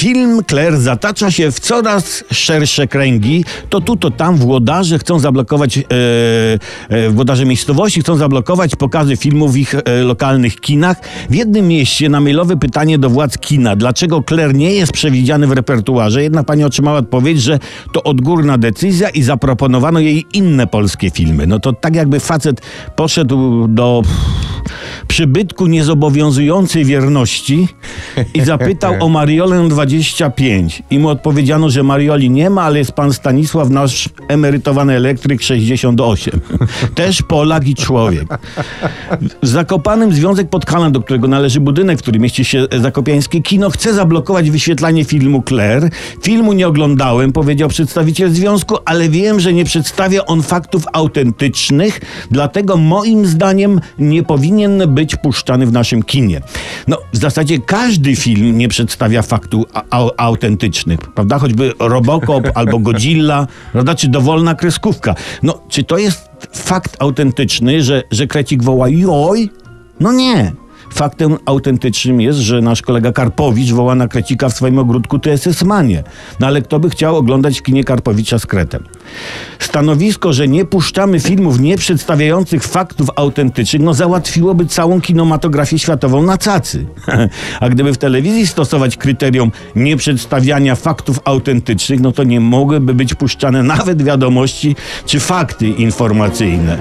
Film Claire zatacza się w coraz szersze kręgi. To tu, to tam włodarze chcą zablokować, e, e, włodarze miejscowości chcą zablokować pokazy filmów w ich e, lokalnych kinach. W jednym mieście na mailowe pytanie do władz kina, dlaczego Claire nie jest przewidziany w repertuarze, jedna pani otrzymała odpowiedź, że to odgórna decyzja i zaproponowano jej inne polskie filmy. No to tak jakby facet poszedł do przybytku niezobowiązującej wierności i zapytał o Mariolę 25. I mu odpowiedziano, że Marioli nie ma, ale jest pan Stanisław, nasz emerytowany elektryk 68. Też Polak i człowiek. W Zakopanym Związek Podkalan, do którego należy budynek, w którym mieści się Zakopiańskie Kino, chce zablokować wyświetlanie filmu Claire. Filmu nie oglądałem, powiedział przedstawiciel związku, ale wiem, że nie przedstawia on faktów autentycznych, dlatego moim zdaniem nie powinien być puszczany w naszym kinie. No, w zasadzie każdy film nie przedstawia au- autentycznych, prawda? Choćby Robocop albo Godzilla, prawda? Czy dowolna kreskówka. No, czy to jest fakt autentyczny, że, że krecik woła joj? No nie. Faktem autentycznym jest, że nasz kolega Karpowicz woła na Krecika w swoim ogródku TSS Manie. No ale kto by chciał oglądać kinie Karpowicza z Kretem? Stanowisko, że nie puszczamy filmów nie przedstawiających faktów autentycznych, no załatwiłoby całą kinematografię światową na cacy. A gdyby w telewizji stosować kryterium nieprzedstawiania faktów autentycznych, no to nie mogłyby być puszczane nawet wiadomości czy fakty informacyjne.